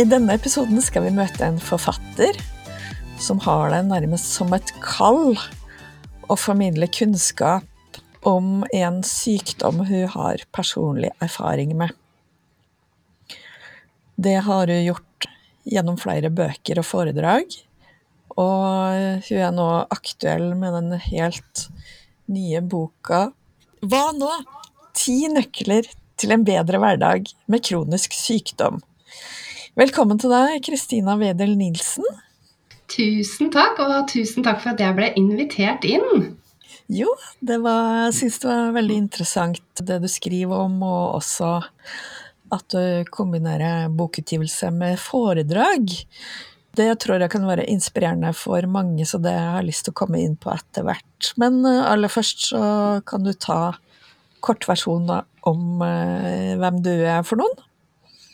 I denne episoden skal vi møte en forfatter som har det nærmest som et kall å formidle kunnskap om en sykdom hun har personlig erfaring med. Det har hun gjort gjennom flere bøker og foredrag, og hun er nå aktuell med den helt nye boka Hva nå? Ti nøkler til en bedre hverdag med kronisk sykdom. Velkommen til deg, Kristina Wedel Nilsen. Tusen takk, og tusen takk for at jeg ble invitert inn. Jo, det var, jeg syns det var veldig interessant det du skriver om, og også at du kombinerer bokutgivelse med foredrag. Det tror jeg kan være inspirerende for mange, så det har jeg lyst til å komme inn på etter hvert. Men eh, aller først så kan du ta kortversjonen om eh, hvem du er for noen.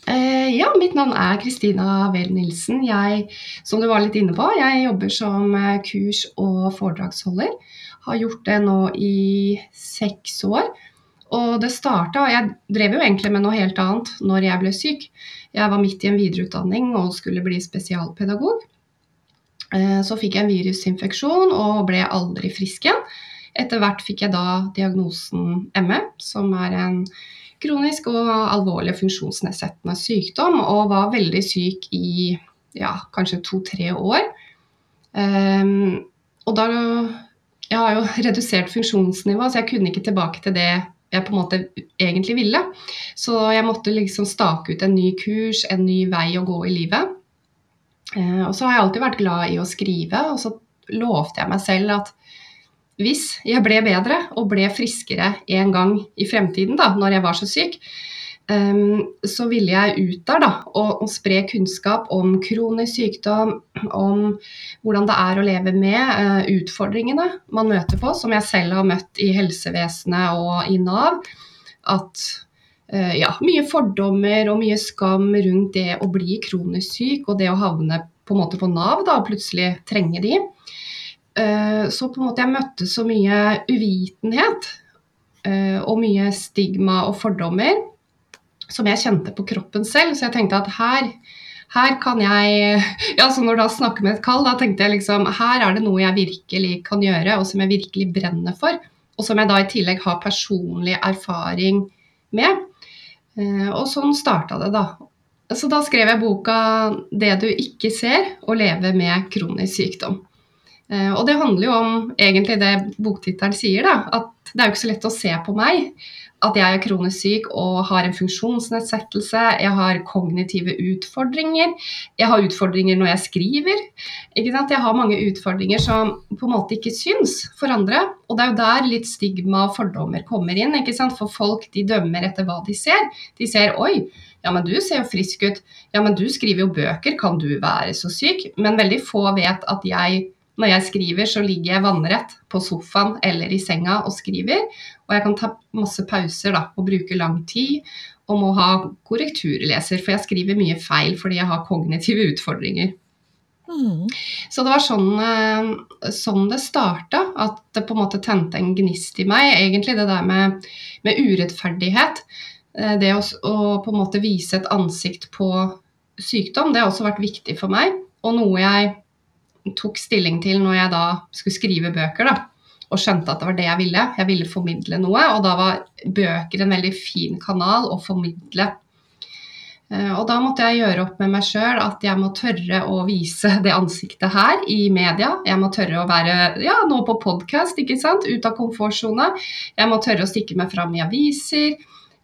Eh, ja, mitt navn er Kristina Wehl Nilsen. Jeg, som du var litt inne på, jeg jobber som eh, kurs- og foredragsholder. Har gjort det nå i seks år. Og det starta Jeg drev jo egentlig med noe helt annet når jeg ble syk. Jeg var midt i en videreutdanning og skulle bli spesialpedagog. Eh, så fikk jeg en virusinfeksjon og ble aldri frisk igjen. Etter hvert fikk jeg da diagnosen ME, som er en kronisk og alvorlig funksjonsnedsettende sykdom, og var veldig syk i ja, kanskje to-tre år. Um, og da Jeg har jo redusert funksjonsnivå, så jeg kunne ikke tilbake til det jeg på en måte egentlig ville. Så jeg måtte liksom stake ut en ny kurs, en ny vei å gå i livet. Uh, og så har jeg alltid vært glad i å skrive, og så lovte jeg meg selv at hvis jeg ble bedre og ble friskere en gang i fremtiden, da, når jeg var så syk, um, så ville jeg ut der da, og, og, spre kunnskap om kronisk sykdom, om hvordan det er å leve med uh, utfordringene man møter på, som jeg selv har møtt i helsevesenet og i Nav. At uh, ja, mye fordommer og mye skam rundt det å bli kronisk syk og det å havne på en måte på Nav da, og plutselig trenge de. Eh, så på en måte jeg møtte så mye uvitenhet eh, og mye stigma og fordommer som jeg kjente på kroppen selv. Så jeg tenkte at her, her kan jeg ja, så Når da snakker med et kall, da tenkte jeg liksom her er det noe jeg virkelig kan gjøre, og som jeg virkelig brenner for. Og som jeg da i tillegg har personlig erfaring med. Eh, og sånn starta det, da. Så da skrev jeg boka 'Det du ikke ser å leve med kronisk sykdom'. Eh, og det handler jo om egentlig det boktittelen sier, da. At det er jo ikke så lett å se på meg at jeg er kronisk syk og har en funksjonsnedsettelse. Jeg har kognitive utfordringer. Jeg har utfordringer når jeg skriver. Jeg har mange utfordringer som på en måte ikke syns for andre. Og det er jo der litt stigma og fordommer kommer inn. For folk de dømmer etter hva de ser. De ser 'oi, ja, men du ser jo frisk ut'. Ja, men du skriver jo bøker. Kan du være så syk? Men veldig få vet at jeg når jeg skriver, så ligger jeg vannrett på sofaen eller i senga og skriver. Og jeg kan ta masse pauser da, og bruke lang tid. Og må ha korrekturleser, for jeg skriver mye feil fordi jeg har kognitive utfordringer. Mm. Så det var sånn, eh, sånn det starta, at det på en måte tente en gnist i meg. Egentlig det der med, med urettferdighet. Eh, det å, å, på en måte vise et ansikt på sykdom, det har også vært viktig for meg. Og noe jeg tok stilling til når jeg da skulle skrive bøker, da, og skjønte at det var det jeg ville. Jeg ville formidle noe, og da var bøker en veldig fin kanal å formidle. Eh, og da måtte jeg gjøre opp med meg sjøl at jeg må tørre å vise det ansiktet her i media. Jeg må tørre å være ja, nå på podkast, ikke sant, ut av komfortsona. Jeg må tørre å stikke meg fram i aviser.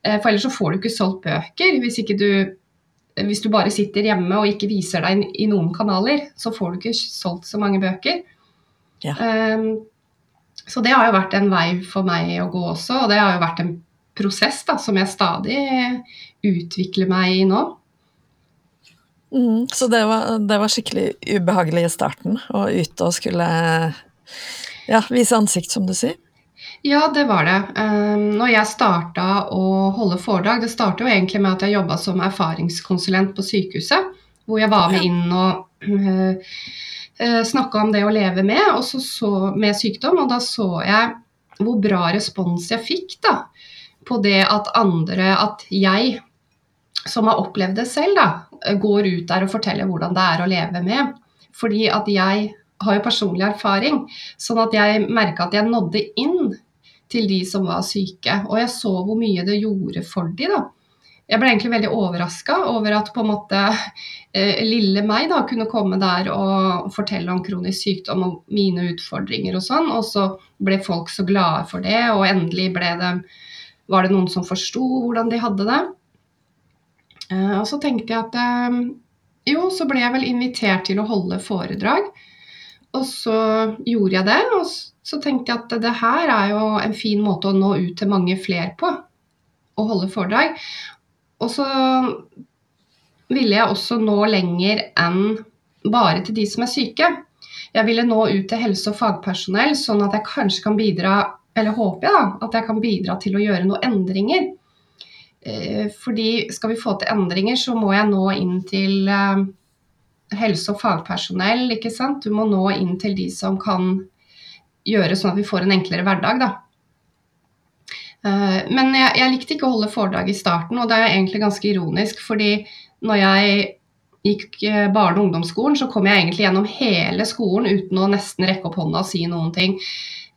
Eh, for ellers så får du ikke solgt bøker hvis ikke du hvis du bare sitter hjemme og ikke viser deg i noen kanaler, så får du ikke solgt så mange bøker. Ja. Um, så det har jo vært en vei for meg å gå også, og det har jo vært en prosess da, som jeg stadig utvikler meg i nå. Mm, så det var, det var, skikkelig ubehagelig i starten, å ut og skulle ja, vise ansikt, som du sier? Ja, det var det. Um, når jeg starta å holde foredrag Det starta jo egentlig med at jeg jobba som erfaringskonsulent på sykehuset. Hvor jeg var med inn og uh, uh snakka om det å leve med, og så, så, med sykdom. Og da så jeg hvor bra respons jeg fikk da, på det at andre At jeg, som har opplevd det selv, da, går ut der og forteller hvordan det er å leve med. Fordi at jeg har jo personlig erfaring, sånn at jeg merka at jeg nådde inn til de som var syke. Og jeg så hvor mye det gjorde for de da. Jeg ble egentlig veldig overraska over at på en måte eh, lille meg da kunne komme der og fortelle om kronisk sykdom og mine utfordringer og sånn. Og så ble folk så glade for det, og endelig ble det, var det noen som forsto hvordan de hadde det. Eh, og så tenkte jeg at eh, jo, så ble jeg vel invitert til å holde foredrag. Og så gjorde jeg det, og så tenkte jeg at det her er jo en fin måte å nå ut til mange flere på. Å holde foredrag. Og så ville jeg også nå lenger enn bare til de som er syke. Jeg ville nå ut til helse- og fagpersonell, sånn at jeg kanskje kan bidra, eller håper jeg da, at jeg kan bidra til å gjøre noen endringer. Eh, fordi skal vi få til endringer, så må jeg nå inn til eh, helse- og fagpersonell. ikke sant? Du må nå inn til de som kan gjøre sånn at vi får en enklere hverdag. da. Eh, men jeg, jeg, likte ikke å holde foredrag i starten, og det er egentlig ganske ironisk. fordi når jeg gikk eh, barne- og ungdomsskolen, så kom jeg egentlig gjennom hele skolen uten å nesten rekke opp hånda og si noen ting.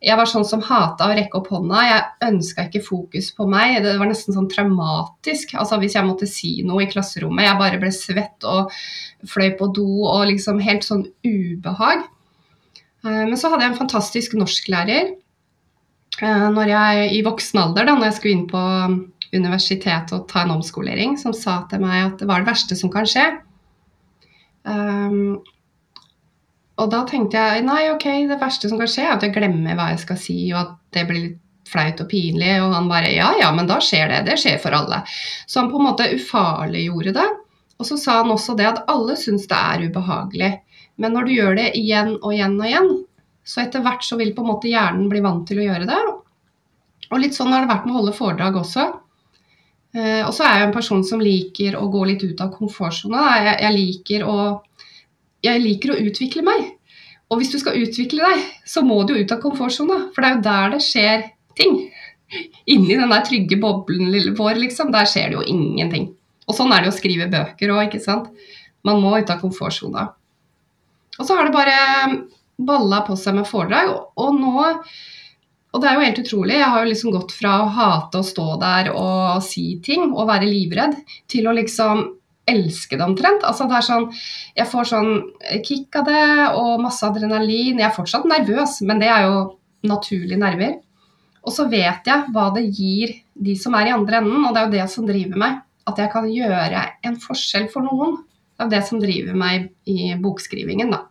Jeg var sånn som hata å rekke opp hånda. Jeg ønska ikke fokus på meg. Det var nesten sånn traumatisk. Altså Hvis jeg måtte si noe i klasserommet, jeg bare ble svett og fløy på do og liksom helt sånn ubehag. Eh, men så hadde jeg en fantastisk norsklærer eh, når jeg, i voksen alder, da når jeg skulle inn på universitetet og ta en omskolering, som sa til meg at det var det verste som kan skje. Um, og da tenkte jeg nei, ok, det verste som kan skje, er at jeg glemmer hva jeg skal si, og at det blir litt flaut og pinlig. Og han bare ja, ja, men da skjer det. Det skjer for alle. Så han på en måte ufarliggjorde det. Og så sa han også det at alle syns det er ubehagelig. Men når du gjør det igjen og igjen og igjen, så etter hvert så vil på en måte hjernen bli vant til å gjøre det. Og litt sånn har det vært med å holde foredrag også. Eh, og så er jeg en person som liker å gå litt ut av komfortsona. Jeg, liker å jeg liker å utvikle meg. Og hvis du skal utvikle deg, så må du ut av komfortsona. For det er jo der det skjer ting. Inni den der trygge boblen vår, liksom, der skjer det jo ingenting. Og sånn er det å skrive bøker òg, ikke sant. Man må ut av komfortsona. Og så har det bare balla på seg med foredrag. Og nå Og det er jo helt utrolig. Jeg har jo liksom gått fra å hate å stå der og si ting og være livredd, til å liksom elske det omtrent. Altså det er sånn, jeg får sånn kick av det og masse adrenalin. Jeg er fortsatt nervøs, men det er jo naturlige nerver. Og så vet jeg hva det gir de som er i andre enden, og det er jo det som driver meg. At jeg kan gjøre en forskjell for noen. Det er det som driver meg i bokskrivingen, da.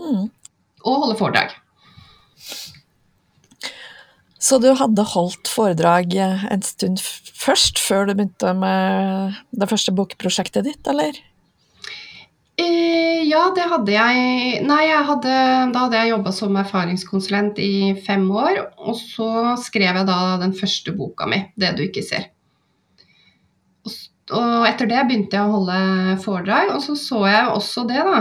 Mm. Og holde foredrag. Så du hadde holdt foredrag en stund først, før du begynte med det første bokprosjektet ditt, eller? Eh, ja, det hadde jeg. Nei, jeg hadde, da hadde jeg jobba som erfaringskonsulent i fem år. Og så skrev jeg da den første boka mi, 'Det du ikke ser'. Og, og etter det begynte jeg å holde foredrag, og så så jeg også det, da.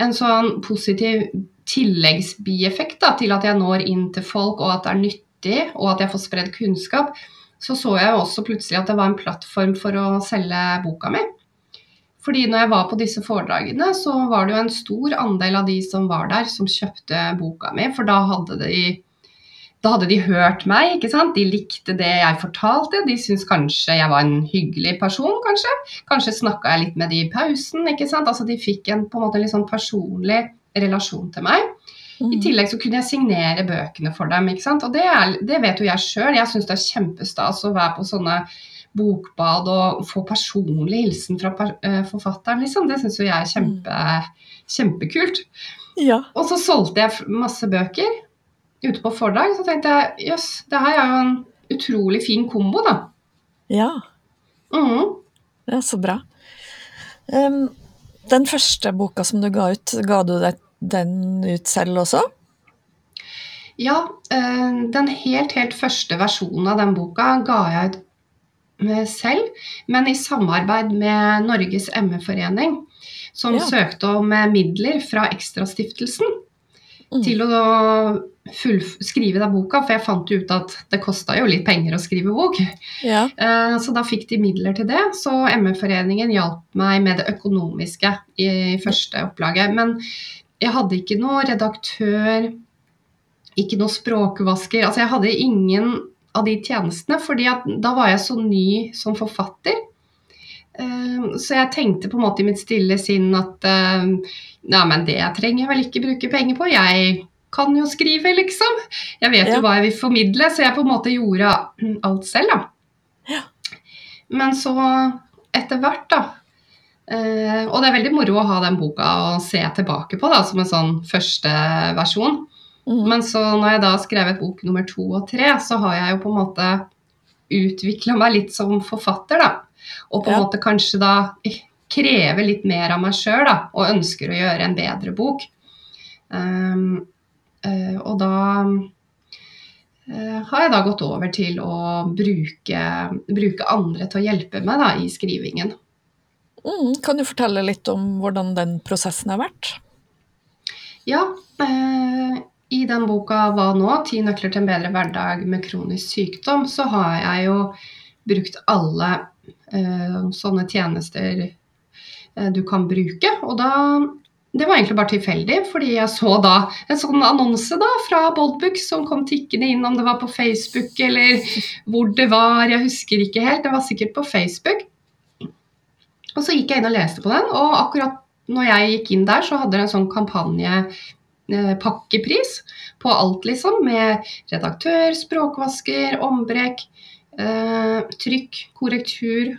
En sånn positiv tilleggsbieffekt da, til at jeg når inn til folk, og at det er nyttig nyttig, og at jeg får spredd kunnskap, så så jeg også plutselig at det var en plattform for å selge boka mi. Fordi når jeg var på disse foredragene, så var det jo en stor andel av de som var der, som kjøpte boka mi. For da hadde de, da hadde de hørt meg, ikke sant. De likte det jeg fortalte. De syntes kanskje jeg var en hyggelig person, kanskje. Kanskje snakka jeg litt med de i pausen, ikke sant. Altså de fikk en på en måte litt sånn personlig relasjon til meg. I mm. tillegg så kunne jeg signere bøkene for dem. ikke sant? Og det, er, det vet jo jeg sjøl. Jeg syns det er kjempestas å være på sånne bokbad og få personlig hilsen fra uh, forfatteren, liksom. Det syns jo jeg er kjempe, kjempekult. Ja. Og så solgte jeg masse bøker ute på forlag. Så tenkte jeg jøss, det her er jo en utrolig fin kombo, da. Ja, Det er så bra. Um, den første boka som du ga ut, ga du deg den ut selv også? Ja, eh, den helt, helt første versjonen av den boka ga jeg ut selv, men i samarbeid med Norges ME-forening, som Ja. søkte om eh, midler fra Ekstrastiftelsen Mm. til å full, skrive den boka, for jeg fant jo ut at det kosta jo litt penger å skrive bok. Ja. Eh, Så da fikk de midler til det. Så ME-foreningen hjalp meg med det økonomiske i første opplaget. Men jeg hadde ikke noe redaktør, ikke noe språkvasker. Altså jeg hadde ingen av de tjenestene, fordi at da var jeg så ny som forfatter. Eh, Så jeg tenkte på en måte i mitt stille sinn at eh, Nei, men det trenger jeg vel ikke bruke penger på. Jeg kan jo skrive, liksom. Jeg vet Ja. jo hva jeg vil formidle, så jeg på en måte gjorde alt selv, da. Ja. Men så etter hvert, da eh, Og det er veldig moro å ha den boka å se tilbake på da, som en sånn første versjon. Mm. Men så når jeg da har skrevet bok nummer to og tre, så har jeg jo på en måte utvikla meg litt som forfatter, da. Og på en Ja. måte kanskje da krever litt mer av meg sjøl, da. Og ønsker å gjøre en bedre bok. Um, uh, og da uh, har jeg da gått over til å bruke, bruke andre til å hjelpe meg da, i skrivingen. Mhm. Kan du fortelle litt om hvordan den prosessen har vært? Ja, eh, i den boka Hva nå? Ti nøkler til en bedre hverdag med kronisk sykdom, så har jeg jo brukt alle eh, sånne tjenester eh, du kan bruke. Og da Det var egentlig bare tilfeldig, fordi jeg så da en sånn annonse da fra Boldbook som kom tikkende inn, om det var på Facebook eller hvor det var, jeg husker ikke helt. Det var sikkert på Facebook. Og så gikk jeg inn og leste på den, og akkurat når jeg gikk inn der, så hadde det en sånn kampanje eh, på alt, liksom. Med redaktør, språkvasker, ombrekk, eh, trykk, korrektur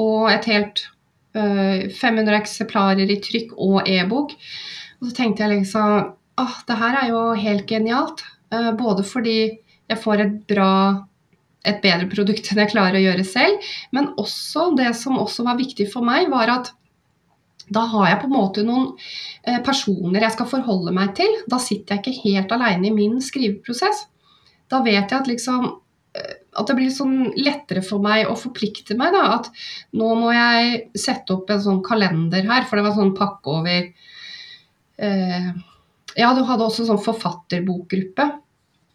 og et helt eh, 500 eksemplarer i trykk og e-bok. Og så tenkte jeg liksom åh, det her er jo helt genialt. Eh, både fordi jeg får et bra et bedre produkt enn jeg klarer å gjøre selv, men også det som også var viktig for meg, var at da har jeg på en måte noen eh, personer jeg skal forholde meg til. Da sitter jeg ikke helt alene i min skriveprosess. Da vet jeg at liksom eh, at det blir sånn lettere for meg å forplikte meg. da, At nå må jeg sette opp en sånn kalender her, for det var sånn pakke over eh, Ja, du hadde også sånn forfatterbokgruppe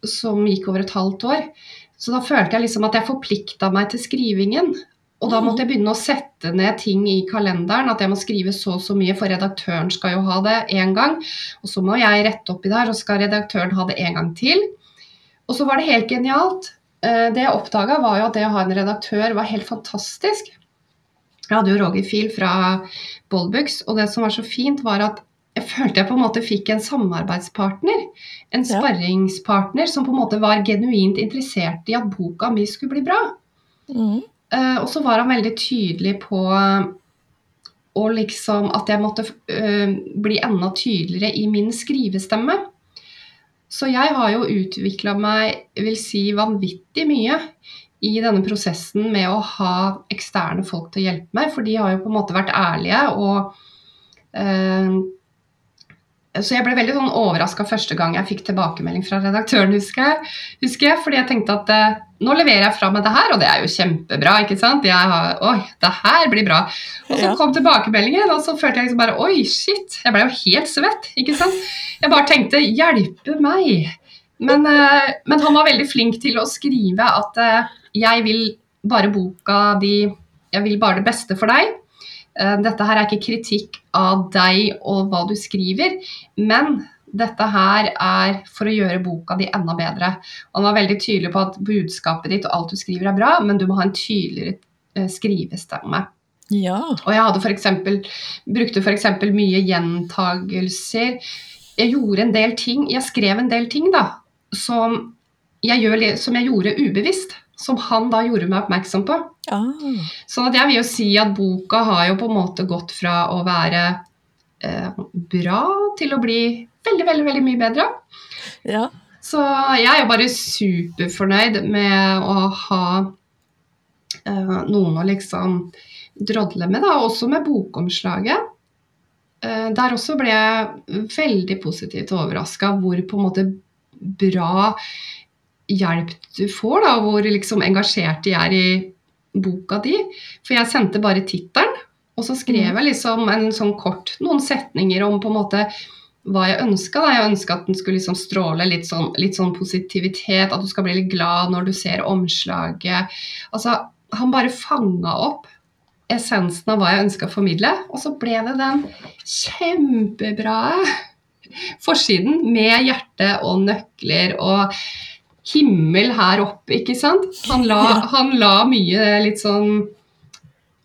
som gikk over et halvt år. Så da følte jeg liksom at jeg forplikta meg til skrivingen. Og da måtte jeg begynne å sette ned ting i kalenderen. At jeg må skrive så og så mye, for redaktøren skal jo ha det én gang. Og så må jeg rette opp i det her, og skal redaktøren ha det en gang til. Og så var det helt genialt. Eh, Det jeg oppdaga, var jo at det å ha en redaktør var helt fantastisk. Jeg hadde jo Roger Fiel fra Bollbooks, og det som var så fint, var at jeg følte jeg på en måte fikk en samarbeidspartner. En sparringspartner som på en måte var genuint interessert i at boka mi skulle bli bra. Mm. Uh, og så var han veldig tydelig på og liksom at jeg måtte uh, bli enda tydeligere i min skrivestemme. Så jeg har jo utvikla meg vil si, vanvittig mye i denne prosessen med å ha eksterne folk til å hjelpe meg, for de har jo på en måte vært ærlige og eh, så jeg ble veldig sånn overraska første gang jeg fikk tilbakemelding fra redaktøren, husker jeg. Husker jeg fordi jeg tenkte at eh, nå leverer jeg fra meg det her, og det er jo kjempebra. ikke sant? Jeg har, Oi, det her blir bra. Og så Ja. kom tilbakemeldingen, og så følte jeg liksom bare Oi, shit. Jeg ble jo helt svett. ikke sant? Jeg bare tenkte hjelpe meg. Men, eh, men han var veldig flink til å skrive at eh, jeg vil bare boka di Jeg vil bare det beste for deg. Eh, Dette her er ikke kritikk av deg og hva du skriver, men dette her er for å gjøre boka di enda bedre. Han var veldig tydelig på at budskapet ditt og alt du skriver er bra, men du må ha en tydeligere eh, skrivestemme. Ja. Og jeg hadde for eksempel, brukte f.eks. mye gjentagelser. Jeg gjorde en del ting, jeg skrev en del ting da, som jeg, gjør, som jeg gjorde ubevisst. Som han da gjorde meg oppmerksom på. Ah. Sånn at jeg vil jo si at boka har jo på en måte gått fra å være eh, bra til å bli veldig, veldig, veldig mye bedre. Ja. Så jeg er jo bare superfornøyd med å ha eh, noen å liksom drodle med, da, også med bokomslaget. Eh, der også ble jeg veldig positivt overraska hvor på en måte bra hjelp du får, da, hvor liksom engasjert de er i boka di. For jeg sendte bare tittelen, og så skrev mm. jeg liksom en sånn kort, noen setninger om på en måte hva jeg ønska. Jeg ønska at den skulle liksom stråle litt sånn, litt sånn, positivitet, at du skal bli litt glad når du ser omslaget. Altså, han bare fanga opp essensen av hva jeg ønska å formidle, og så ble det den kjempebra forsiden med hjerte og nøkler og himmel her oppe, ikke sant? Han la, han la mye litt sånn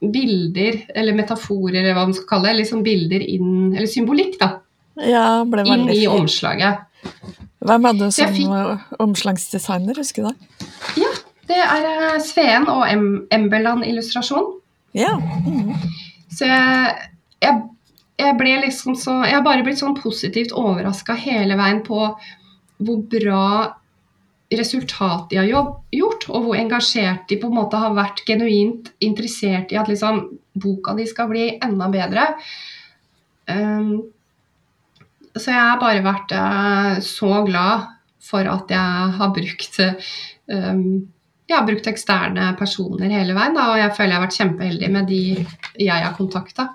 bilder, eller metaforer, eller hva man skal kalle det, liksom bilder inn, eller symbolikk, da. Ja, ble inn i omslaget. Hvem hadde du som fikk... omslagsdesigner, husker du det? Ja, det er eh, Sveen og em Embeland Illustrasjon. Ja. Mm. Så jeg, jeg, jeg, ble liksom så Jeg har bare blitt sånn positivt overraska hele veien på hvor bra resultat de har gjort, og hvor engasjert de på en måte har vært genuint interessert i at liksom, boka di skal bli enda bedre. Um, så jeg har bare vært uh, så glad for at jeg har brukt um, jeg har brukt eksterne personer hele veien, da, og jeg føler jeg har vært kjempeheldig med de jeg har kontakta.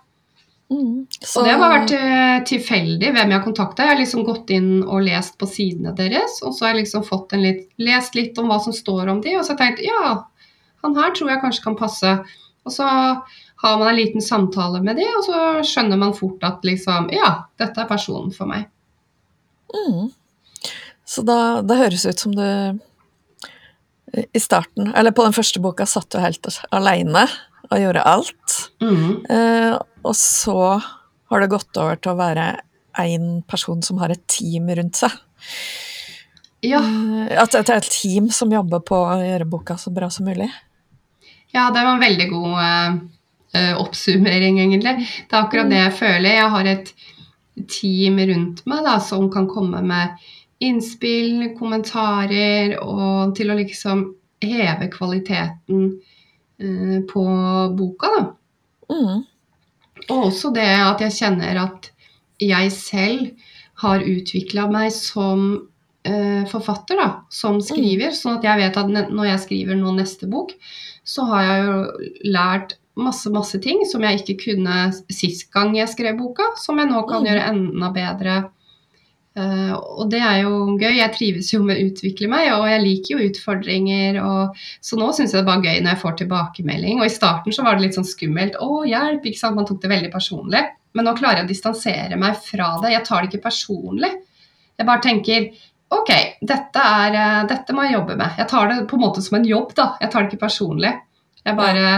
Mm, så... Og det har vært uh, tilfeldig hvem jeg har kontakta. Jeg har liksom gått inn og lest på sidene deres, og så har jeg liksom fått en litt, lest litt om hva som står om de, og så har jeg tenkt ja, han her tror jeg kanskje kan passe. Og så har man en liten samtale med de, og så skjønner man fort at liksom ja, dette er personen for meg. Mm. Så da, det høres ut som du i starten, eller på den første boka, satt du helt aleine og gjorde alt. Mm. Eh, og så har det gått over til å være én person som har et team rundt seg. Ja. Eh, at det er et team som jobber på å gjøre boka så bra som mulig. Ja, det var en veldig god uh, oppsummering, egentlig. Det er akkurat det jeg føler. Jeg har et team rundt meg da, som kan komme med innspill, kommentarer, og til å liksom heve kvaliteten uh, på boka, da. Mm. Og også det at jeg kjenner at jeg selv har utvikla meg som eh, forfatter, da, som skriver. Mm. Sånn at jeg vet at når jeg skriver nå neste bok, så har jeg jo lært masse, masse ting som jeg ikke kunne sist gang jeg skrev boka, som jeg nå kan mm. gjøre enda bedre Uh, og det er jo gøy. Jeg trives jo med å utvikle meg, og jeg liker jo utfordringer. Og, så nå syns jeg det bare gøy når jeg får tilbakemelding. Og i starten så var det litt sånn skummelt. Å, hjelp! ikke sant? Man tok det veldig personlig. Men nå klarer jeg å distansere meg fra det. Jeg tar det ikke personlig. Jeg bare tenker OK, dette, er, uh, dette må jeg jobbe med. Jeg tar det på en måte som en jobb, da. Jeg tar det ikke personlig. Jeg bare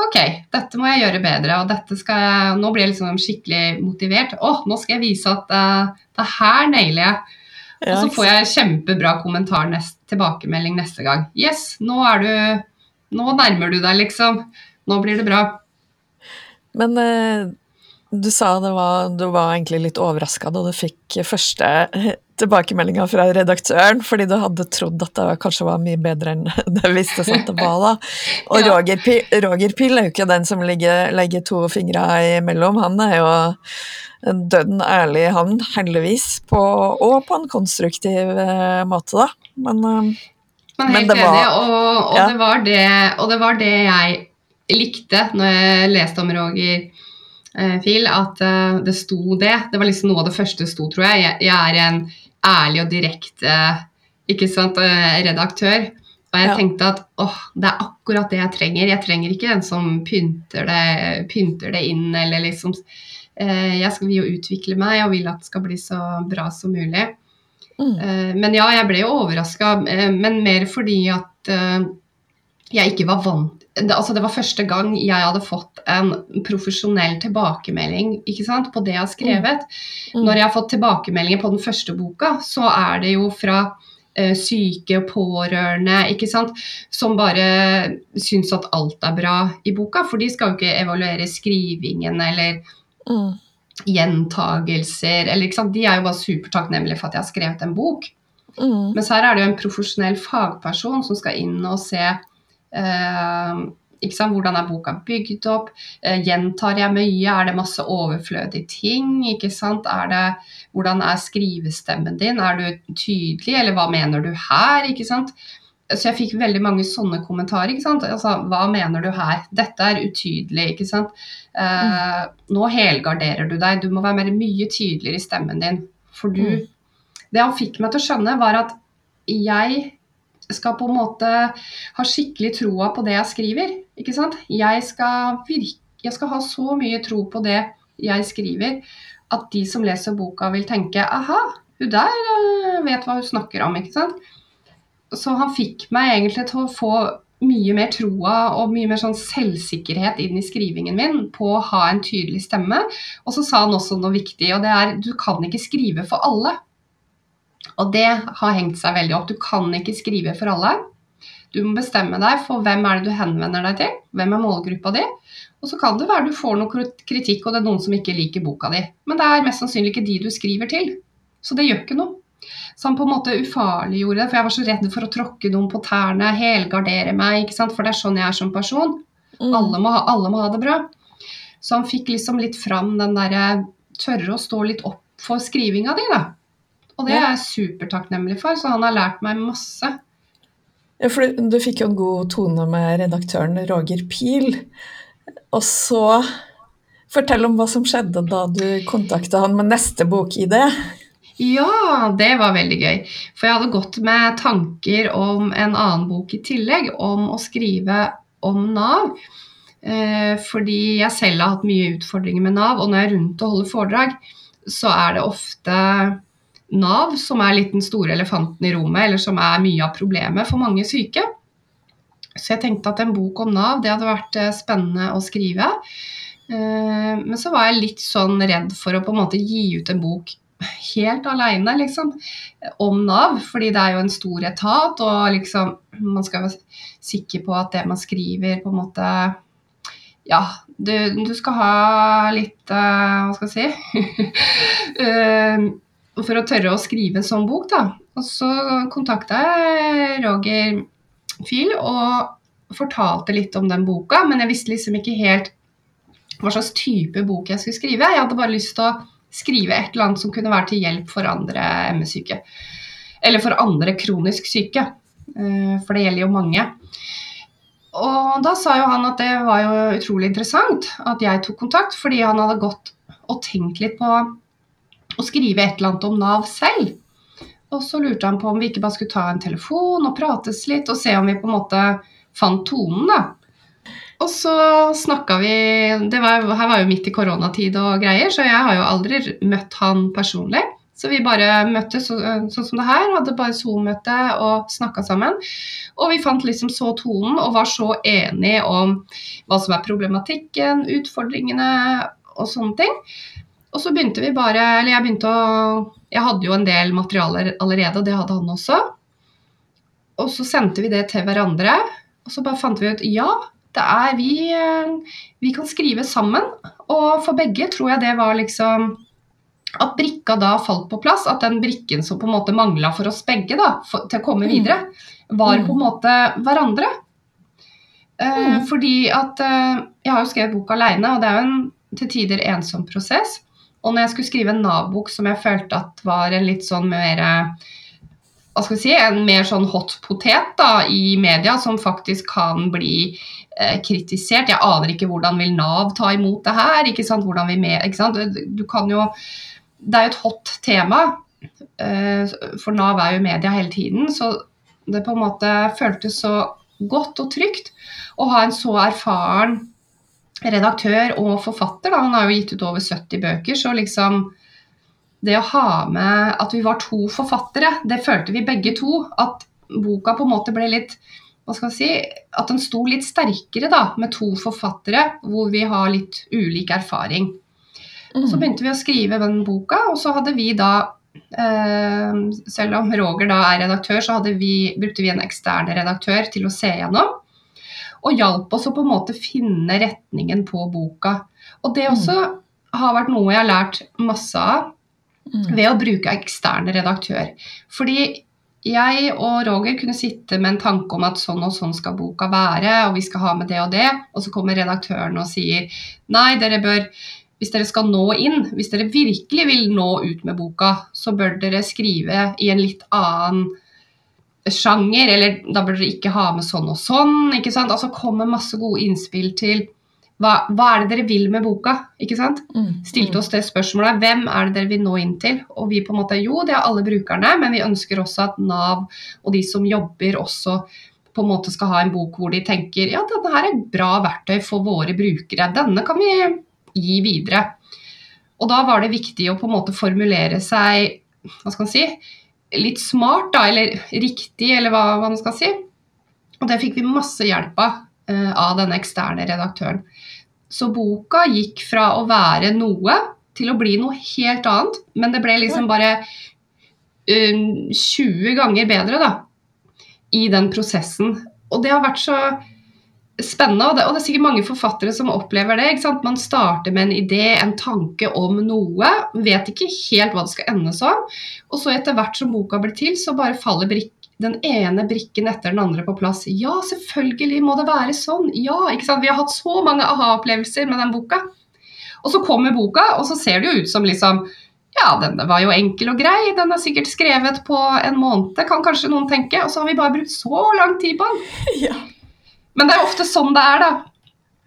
OK, dette må jeg gjøre bedre, og dette skal jeg Nå blir jeg liksom skikkelig motivert. Å, nå skal jeg vise at uh, det her nailer jeg. Og så får jeg kjempebra kommentar nest, tilbakemelding neste gang. Yes, nå er du Nå nærmer du deg, liksom. Nå blir det bra. Men uh, du sa det var, du var egentlig litt overraska da du fikk første tilbakemeldinga fra redaktøren, fordi du hadde trodd at det kanskje var mye bedre enn det viste seg at det var. da. Og ja. Roger, Roger Pill er jo ikke den som legger, legger to fingre imellom, han er jo døden ærlig, han, heldigvis, på, og på en konstruktiv uh, måte, da. Men, uh, men helt men var, enig, og, og, ja. det det, og det var det jeg likte når jeg leste om Roger Eh, Phil, at uh, det sto det. Det var liksom noe av det første sto, tror jeg. Jeg, jeg er en ærlig og direkte ikke sant, redaktør. Og jeg ja. tenkte at åh, det er akkurat det jeg trenger. Jeg trenger ikke en som pynter det, pynter det inn, eller liksom eh, Jeg skal, vil jo utvikle meg og vil at det skal bli så bra som mulig. Mm. men ja, jeg ble jo overraska, men mer fordi at jeg ikke var vant det, altså det var første gang jeg hadde fått en profesjonell tilbakemelding sant, på det jeg har skrevet. Mm. Mm. Når jeg har fått tilbakemeldinger på den første boka, så er det jo fra eh, syke og pårørende ikke sant, som bare syns at alt er bra i boka. For de skal jo ikke evaluere skrivingen eller mm. gjentagelser. Eller, de er jo bare supertakknemlige for at jeg har skrevet en bok. Mm. Mens her er det jo en profesjonell fagperson som skal inn og se sant? Hvordan er boka bygd opp? Eh, gjentar jeg mye? Er det masse overflødige ting? Er det, hvordan er skrivestemmen din? Er du tydelig, eller hva mener du her? Så jeg fikk veldig mange sånne kommentarer. Altså, Hva mener du her? Dette er utydelig. ikke sant? Eh, nå helgarderer du deg. Du må være mer, mye tydeligere i stemmen din. For du Mm. Det han fikk meg til å skjønne, var at jeg skal på en måte ha skikkelig troa på det jeg skriver. Ikke sant? Jeg skal, virke, jeg skal ha så mye tro på det jeg skriver, at de som leser boka, vil tenke aha, hun der eh, vet hva hun snakker om. ikke sant? Så han fikk meg egentlig til å få mye mer troa og mye mer sånn selvsikkerhet inn i skrivingen min på å ha en tydelig stemme. Og så sa han også noe viktig, og det er du kan ikke skrive for alle. Og det har hengt seg veldig opp. Du kan ikke skrive for alle. Du må bestemme deg for hvem er det du henvender deg til, hvem er målgruppa di. Og så kan det være du får noe kritikk, og det er noen som ikke liker boka di. Men det er mest sannsynlig ikke de du skriver til. Så det gjør ikke noe. Så han på en måte ufarliggjorde det, for jeg var så redd for å tråkke noen på tærne, helgardere meg, ikke sant? for det er sånn jeg er som person. Mm. Alle må, ha, alle må ha det bra. Så han fikk liksom litt fram den derre tørre å stå litt opp for skrivinga di, da. Og det er jeg supertakknemlig for, så han har lært meg masse. Ja, for du du fikk jo en god tone med redaktøren Roger Pil. Og så fortell om hva som skjedde da du kontakta han med neste bokidé. Ja, det var veldig gøy. For jeg hadde gått med tanker om en annen bok i tillegg, om å skrive om Nav. Eh, fordi jeg selv har hatt mye utfordringer med Nav, og når jeg er rundt og holder foredrag, så er det ofte Nav som er litt den store elefanten i rommet, eller som er mye av problemet for mange syke. Så jeg tenkte at en bok om Nav, det hadde vært eh, spennende å skrive. Eh, Men så var jeg litt sånn redd for å på en måte gi ut en bok helt aleine, liksom, om Nav. Fordi det er jo en stor etat, og liksom man skal være sikker på at det man skriver, på en måte Ja, du, du skal ha litt eh, Hva skal jeg si For å tørre å skrive en sånn bok, da. Og så kontakta jeg Roger Fiel og fortalte litt om den boka, men jeg visste liksom ikke helt hva slags type bok jeg skulle skrive. Jeg hadde bare lyst til å skrive et eller annet som kunne være til hjelp for andre ME-syke. Eller for andre kronisk syke, eh, for det gjelder jo mange. Og da sa jo han at det var jo utrolig interessant at jeg tok kontakt, fordi han hadde gått og tenkt litt på å skrive et eller annet om Nav selv. Og så lurte han på om vi ikke bare skulle ta en telefon og prates litt, og se om vi på en måte fant tonen, da. Og så snakka vi var, Her var jo midt i koronatid og greier, så jeg har jo aldri møtt han personlig. Så vi bare møttes så, sånn som det her, hadde bare Zoom-møte og snakka sammen. Og vi fant liksom så tonen og var så enige om hva som er problematikken, utfordringene og sånne ting. Og så begynte vi bare Eller jeg begynte å Jeg hadde jo en del materialer allerede, og det hadde han også. Og så sendte vi det til hverandre, og så bare fant vi ut ja, det er vi, eh, vi kan skrive sammen. Og for begge tror jeg det var liksom At brikka da falt på plass. At den brikken som på en måte mangla for oss begge da, for, til å komme Mm. videre, var Mm. på en måte hverandre. Eh, Mm. Fordi at eh, Jeg har jo skrevet bok aleine, og det er jo en til tider ensom prosess. Og når jeg skulle skrive en Nav-bok som jeg følte at var en litt sånn mer hva skal vi si, en mer sånn hot potet da, i media, som faktisk kan bli eh, kritisert. Jeg aner ikke hvordan vil Nav ta imot det her. ikke sant, hvordan vi med, ikke sant? Du kan jo, Det er jo et hot tema, eh, for Nav er jo media hele tiden. Så det på en måte føltes så godt og trygt å ha en så erfaren redaktør og forfatter. Da. Han har jo gitt ut over 70 bøker, så liksom det å ha med at vi var to forfattere, det følte vi begge to. At boka på en måte ble litt hva skal jeg si, At den sto litt sterkere da, med to forfattere hvor vi har litt ulik erfaring. Mm. så begynte vi å skrive den boka, og så hadde vi da eh, Selv om Roger da er redaktør, så vi, brukte vi en ekstern redaktør til å se gjennom. Og hjalp oss å på en måte finne retningen på boka. Og det også har vært noe jeg har lært masse av Mm. ved å bruke ekstern redaktør. Fordi jeg og Roger kunne sitte med en tanke om at sånn og sånn skal boka være, og vi skal ha med det og det, og så kommer redaktøren og sier nei, dere bør hvis dere skal nå inn, hvis dere virkelig vil nå ut med boka, så bør dere skrive i en litt annen sjanger, eller da bør dere ikke ha med sånn og sånn. ikke sant? Altså kommer masse gode innspill til hva, hva, er det dere vil med boka? ikke sant? Mm. Stilte oss det spørsmålet. Hvem er det dere vil nå inn til? Og vi på en måte, jo, det er alle brukerne, men vi ønsker også at Nav og de som jobber, også på en måte skal ha en bok hvor de tenker ja, denne her er et bra verktøy for våre brukere. Denne kan vi gi videre. Og da var det viktig å på en måte formulere seg hva skal man si, litt smart, da, eller riktig, eller hva, hva man skal si. Og det fikk vi masse hjelp av uh, av denne eksterne redaktøren. Så boka gikk fra å være noe til å bli noe helt annet, men det ble liksom bare um, 20 ganger bedre da, i den prosessen. Og det har vært så spennende, og det, og det er sikkert mange forfattere som opplever det. Man starter med en idé, en tanke om noe, vet ikke helt hva det skal ende som. Og så etter hvert som boka blir til, så bare faller brik den ene brikken etter den andre på plass. Ja, selvfølgelig må det være sånn. Ja, ikke sant? Vi har hatt så mange aha-opplevelser med den boka. Og så kommer boka, og så ser det jo ut som liksom Ja, den var jo enkel og grei. Den er sikkert skrevet på en måned, kan kanskje noen tenke. Og så har vi bare brukt så lang tid på den. Ja. Men det er jo ofte sånn det er, da.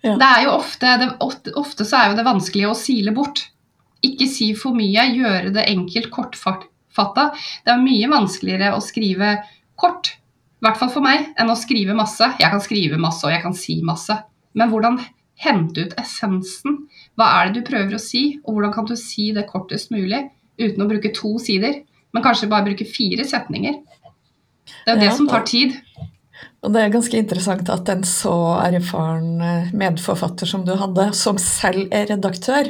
Ja. Det er jo ofte, det, ofte, ofte så er jo det vanskelig å sile bort. Ikke si for mye, gjøre det enkelt, kortfatta. Det er mye vanskeligere å skrive kort, i hvert fall for meg, enn å skrive masse. Jeg kan skrive masse, og jeg kan si masse. Men hvordan hente ut essensen? Hva er det du prøver å si, og hvordan kan du si det kortest mulig uten å bruke to sider, men kanskje bare bruke fire setninger? Det er jo det som tar tid. Og det er ganske interessant at en så erfaren eh, medforfatter som du hadde, som selv er redaktør,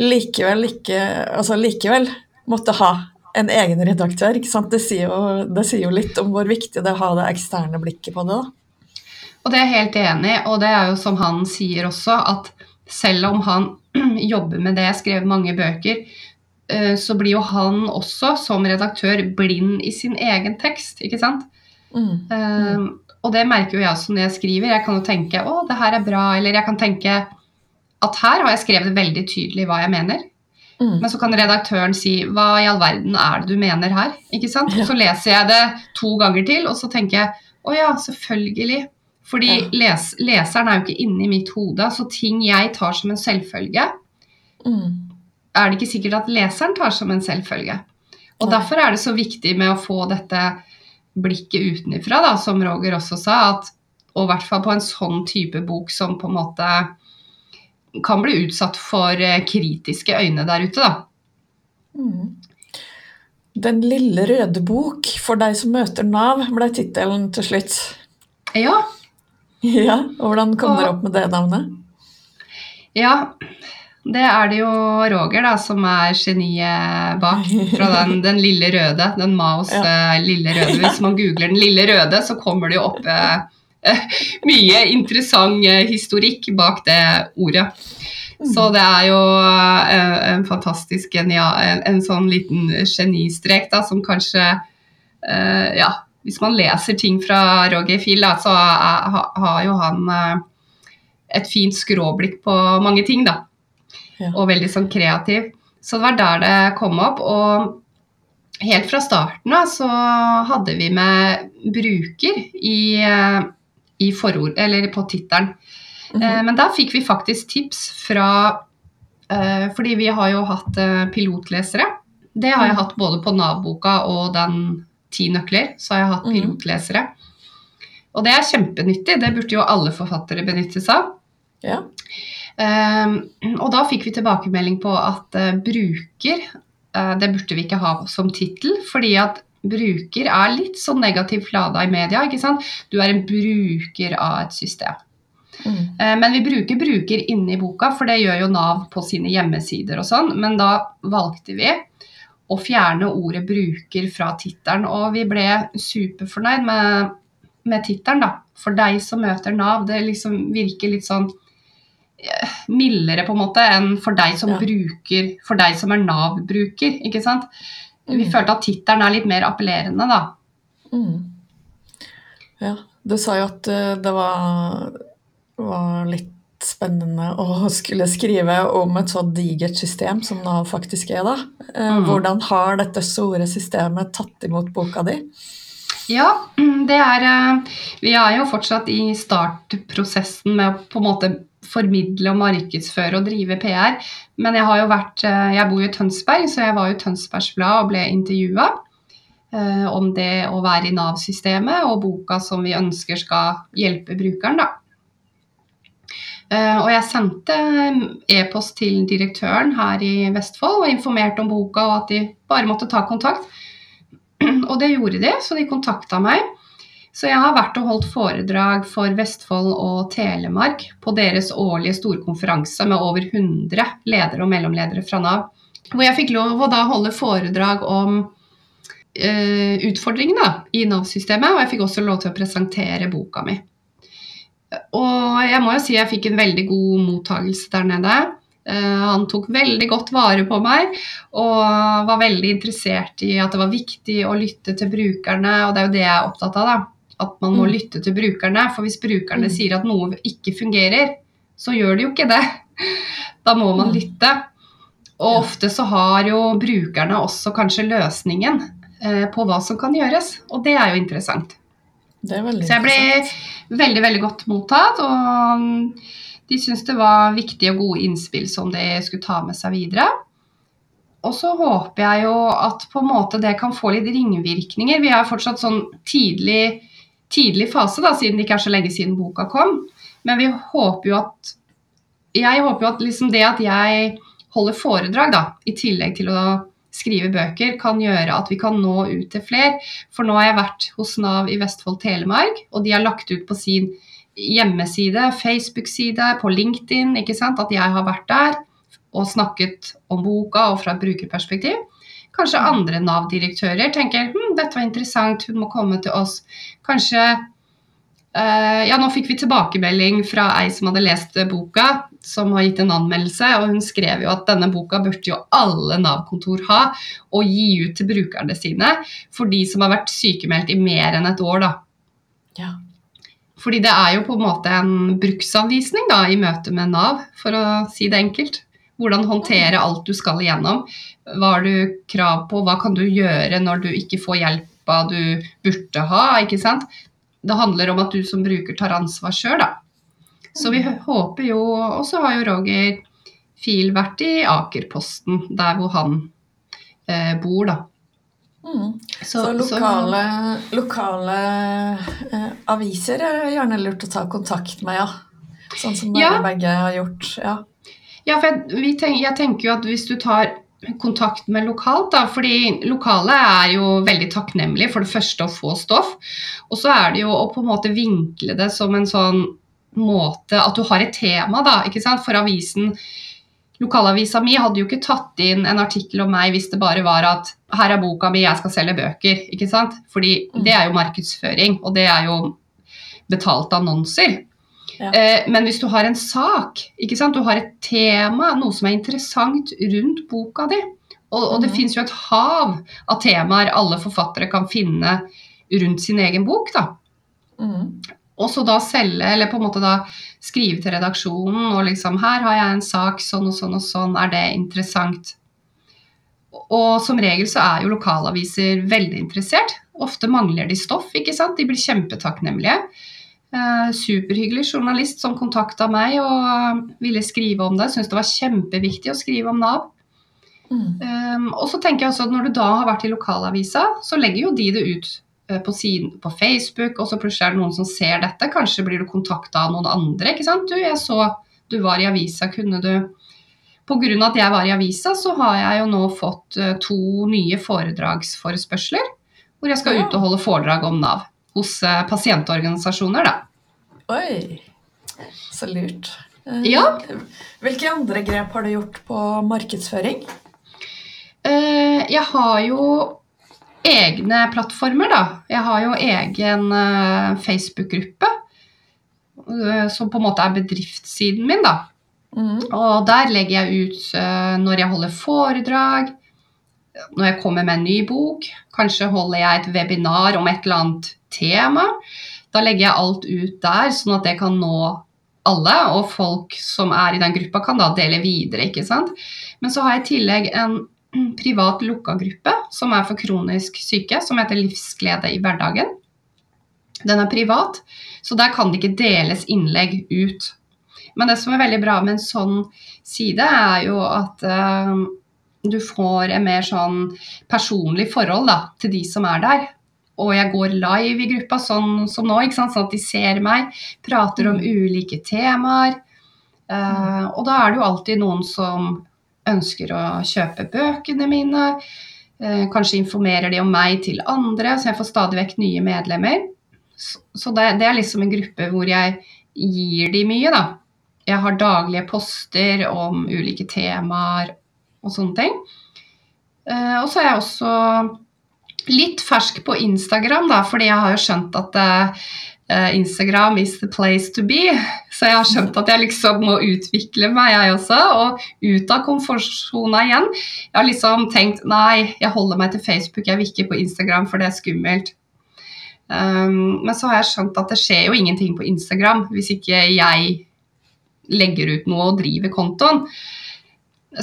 likevel, ikke, altså likevel måtte ha en egen redaktør. ikke sant? Det sier, jo, det sier, jo, litt om hvor viktig det er å ha det eksterne blikket på det. da. Og det er jeg helt enig i, og det er jo som han sier også, at selv om han jobber med det, skrev mange bøker, eh, så blir jo han også som redaktør blind i sin egen tekst, ikke sant? Mm. Mm. Og det merker jo jeg også når jeg skriver. Jeg kan jo tenke 'Å, det her er bra', eller jeg kan tenke at her har jeg skrevet veldig tydelig hva jeg mener. Mm. Men så kan redaktøren si hva i all verden er det du mener her? Ikke sant? Og så leser jeg det to ganger til, og så tenker jeg å ja, selvfølgelig. Fordi ja. les, leseren er jo ikke inni mitt hode, så ting jeg tar som en selvfølge, mm. er det ikke sikkert at leseren tar som en selvfølge. Og ja. Derfor er det så viktig med å få dette blikket utenifra, da, som Roger også sa, at, og i hvert fall på en sånn type bok som på en måte kan bli utsatt for eh, kritiske øyne der ute, da. Mm. Den lille røde bok for deg som møter Nav, ble tittelen til slutt. Ja. Ja, og Hvordan kom dere opp med det navnet? Ja, det er det jo Roger da, som er geniet bak. Fra den, den lille røde, den Maos ja. uh, lille røde. Hvis man googler den lille røde, så kommer det jo opp eh, mye interessant eh, historikk bak det ordet. Så det er jo eh, en fantastisk genia, en, en sånn liten genistrek da, som kanskje eh, Ja, hvis man leser ting fra Roger Fiel, så har ha, jo han et fint skråblikk på mange ting, da. Ja. Og veldig sånn kreativ. Så det var der det kom opp. Og helt fra starten av så hadde vi med bruker i i forord, eller på tittelen. Mm -hmm. Men da fikk vi faktisk tips fra eh, Fordi vi har jo hatt eh, pilotlesere. Det har jeg mhm. hatt både på Nav-boka og den Ti nøkler. Så har jeg hatt mhm. pilotlesere. Og det er kjempenyttig. Det burde jo alle forfattere benytte seg av. Ja. Um, og da fikk vi tilbakemelding på at uh, bruker, uh, det burde vi ikke ha som tittel, fordi at bruker er litt sånn negativt flada i media. ikke sant? Du er en bruker av et system. Mm. Eh, men vi bruker bruker inne i boka, for det gjør jo Nav på sine hjemmesider og sånn. Men da valgte vi å fjerne ordet 'bruker' fra tittelen, og vi ble superfornøyd med, med tittelen, da. For deg som møter Nav. Det liksom virker litt sånn eh, mildere på en måte enn for deg som ja. bruker, for deg som er Nav-bruker. ikke sant? Vi mm. følte at tittelen er litt mer appellerende, da. Mm. Ja, du sa jo at eh, det var, var, litt spennende å skulle skrive om et så digert system som Nav faktisk er, da. Eh, mm. Hvordan har dette store systemet tatt imot boka di? Ja, det er eh, Vi er jo fortsatt i startprosessen med å på en måte formidle og markedsføre og drive PR. Men jeg har jo vært Jeg bor jo i Tønsberg, så jeg var jo i Tønsbergs Blad og ble intervjua. Eh, om det å være i Nav-systemet og boka som vi ønsker skal hjelpe brukeren. Da. Eh, og jeg sendte e-post til direktøren her i Vestfold og informerte om boka og at de bare måtte ta kontakt. Og det gjorde de, så de kontakta meg. Så jeg har vært og holdt foredrag for Vestfold og Telemark på deres årlige storkonferanse med over 100 ledere og mellomledere fra Nav. Hvor jeg fikk lov å da holde foredrag om uh, utfordringene i Nav-systemet, og jeg fikk også lov til å presentere boka mi. Og jeg må jo si jeg fikk en veldig god mottagelse der nede. Uh, han tok veldig godt vare på meg og var veldig interessert i at det var viktig å lytte til brukerne, og det er jo det jeg er opptatt av. da, At man må mm. lytte til brukerne. For hvis brukerne mm. sier at noe ikke fungerer, så gjør det jo ikke det. Da må man mm. lytte. Og ofte så har jo brukerne også kanskje løsningen. Eh, på hva som kan gjøres. Og det er jo interessant. Det er Så jeg ble veldig, veldig godt mottatt. Og de syntes det var viktige og gode innspill som de skulle ta med seg videre. Og så håper jeg jo at på en måte det kan få litt ringvirkninger. Vi er fortsatt sånn tidlig, tidlig fase, da, siden det ikke er så lenge siden boka kom. Men vi håper jo at Jeg håper jo at liksom det at jeg holder foredrag, da, i tillegg til å skrive bøker, kan gjøre at vi kan nå ut til flere. For nå har jeg vært hos Nav i Vestfold Telemark, og de har lagt ut på sin hjemmeside, Facebook-side, på LinkedIn ikke sant, at jeg har vært der og snakket om boka og fra et brukerperspektiv. Kanskje andre Nav-direktører tenker hm, dette var interessant, hun må komme til oss. Kanskje Uh, ja, nå fikk vi tilbakemelding fra ei som hadde lest boka, som har gitt en anmeldelse. og Hun skrev jo at denne boka burde jo alle Nav-kontor ha og gi ut til brukerne sine for de som har vært sykemeldt i mer enn et år. da. Ja. Fordi det er jo på en måte en bruksanvisning da, i møte med Nav, for å si det enkelt. Hvordan håndtere alt du skal igjennom. Hva har du krav på, hva kan du gjøre når du ikke får hjelpa du burde ha. ikke sant? det handler om at du som bruker tar ansvar sjøl, da. Så vi håper jo Og så har jo Roger Fiel vært i Akerposten, der hvor han eh, bor, da. Mm. Så, så, lokale, så, lokale eh, aviser er gjerne lurt å ta kontakt med, ja. Sånn som dere ja. begge har gjort. Ja, ja for jeg, tenk, jeg tenker jo at hvis du tar kontakt med lokalt. Da, fordi lokale er jo veldig takknemlige for det første å få stoff. Og så er det jo å på en måte vinkle det som en sånn måte At du har et tema, da. ikke sant? For avisen Lokalavisa mi hadde jo ikke tatt inn en artikkel om meg hvis det bare var at her er boka mi, jeg skal selge bøker. ikke sant? Fordi det er jo markedsføring, og det er jo betalte annonser. Ja. Eh, men hvis du har en sak, ikke sant? du har et tema, noe som er interessant rundt boka di, og, og det mm. fins jo et hav av temaer alle forfattere kan finne rundt sin egen bok, da. Mm. Og så da selge, eller på en måte da skrive til redaksjonen og liksom Her har jeg en sak, sånn og sånn og sånn, er det interessant? Og som regel så er jo lokalaviser veldig interessert. Ofte mangler de stoff, ikke sant. De blir kjempetakknemlige. Eh, superhyggelig journalist som kontakta meg og ville skrive om det. Syntes det var kjempeviktig å skrive om Nav. Mm. Um, og så tenker jeg også at Når du da har vært i lokalavisa, så legger jo de det ut uh, på, siden, på Facebook, og så plutselig er det noen som ser dette. Kanskje blir du kontakta av noen andre. ikke sant? Du, jeg så du var i avisa, kunne du Pga. at jeg var i avisa, så har jeg jo nå fått to nye foredragsforespørsler. Hvor jeg skal ja. ut og holde foredrag om Nav hos uh, pasientorganisasjoner, da. Oi, så lurt. Uh, ja. Hvilke andre grep har du gjort på markedsføring? Uh, jeg har jo egne plattformer, da. Jeg har jo egen Facebook-gruppe som på en måte er bedriftssiden min, da. Mm. Og der legger jeg ut når jeg holder foredrag, når jeg kommer med en ny bok. Kanskje holder jeg et webinar om et eller annet tema. Da legger jeg alt ut der, sånn at det kan nå alle. Og folk som er i den gruppa, kan da dele videre. ikke sant? Men så har jeg i tillegg en privat lukka gruppe som er for kronisk syke, som heter Livsglede i hverdagen. Den er privat, så der kan det ikke deles innlegg ut. Men det som er veldig bra med en sånn side, er jo at uh, du får en mer sånn personlig forhold da, til de som er der. Og jeg går live i gruppa sånn som nå, sånn at de ser meg, prater om mm. ulike temaer. Uh, og da er det jo alltid noen som ønsker å kjøpe bøkene mine. Uh, kanskje informerer de om meg til andre, så jeg får stadig vekk nye medlemmer. Så, så det, det, er liksom en gruppe hvor jeg gir de mye, da. Jeg har daglige poster om ulike temaer og sånne ting. Uh, og så er jeg også litt fersk på Instagram, da, fordi jeg har jo skjønt at uh, Instagram is the place to be. Så jeg har skjønt at jeg liksom må utvikle meg, jeg også. Og ut av komfortsona igjen. Jeg har liksom tenkt nei, jeg holder meg til Facebook, jeg vil ikke på Instagram, for det er skummelt. Um, men så har jeg skjønt at det skjer jo ingenting på Instagram hvis ikke jeg legger ut noe og driver kontoen.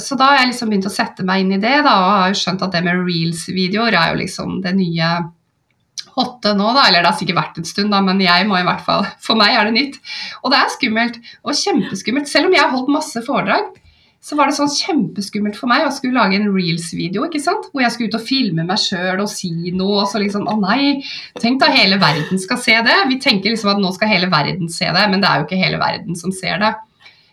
Så da har jeg liksom begynt å sette meg inn i det, da, og har jo skjønt at det med reels-videoer er jo liksom det nye hotte nå, da. Eller det har sikkert vært en stund, da, men jeg må i hvert fall For meg er det nytt. Og det er skummelt, og kjempeskummelt. Selv om jeg har holdt masse foredrag, så var det sånn kjempeskummelt for meg å skulle lage en reels-video ikke sant? hvor jeg skulle ut og filme meg sjøl og si noe. og så liksom, Å nei, tenk da hele verden skal se det. Vi tenker liksom at nå skal hele verden se det, men det er jo ikke hele verden som ser det.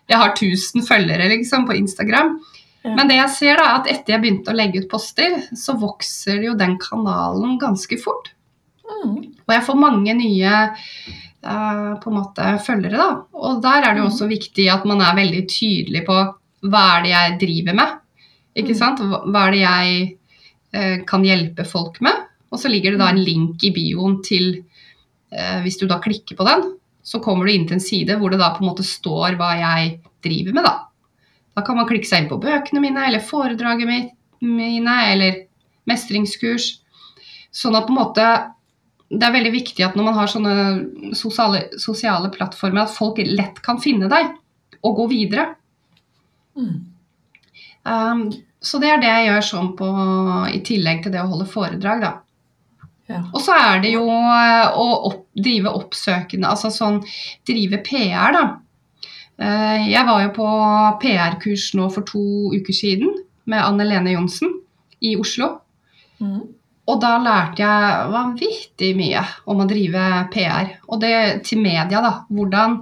Jeg har 1000 følgere liksom på Instagram. Ja. Men det jeg ser da, at etter jeg begynte å legge ut poster, så vokser jo den kanalen ganske fort. Mm. Og jeg får mange nye uh, på en måte følgere, da. Og der er det jo mm. også viktig at man er veldig tydelig på hva er det jeg driver med? Ikke mm. sant? Hva er det jeg uh, kan hjelpe folk med? Og så ligger det da en mm. link i bioen til uh, Hvis du da klikker på den, så kommer du inn til en side hvor det da på en måte står hva jeg driver med, da. Da kan man klikke seg inn på bøkene mine, eller foredraget mine, eller mestringskurs. Sånn at på en måte det er veldig viktig at når man har sånne sosiale, sosiale plattformer, at folk lett kan finne deg og gå videre. Um, så det er det jeg gjør sånn på, i tillegg til det å holde foredrag, da. Ja. Og så er det jo eh, å opp, drive oppsøkende, altså sånn drive PR, da. Uh, jeg var jo på PR-kurs nå for to uker siden med Anne Lene Johnsen i Oslo. Mm. Og da lærte jeg vanvittig mye om å drive PR. Og det til media, da. Hvordan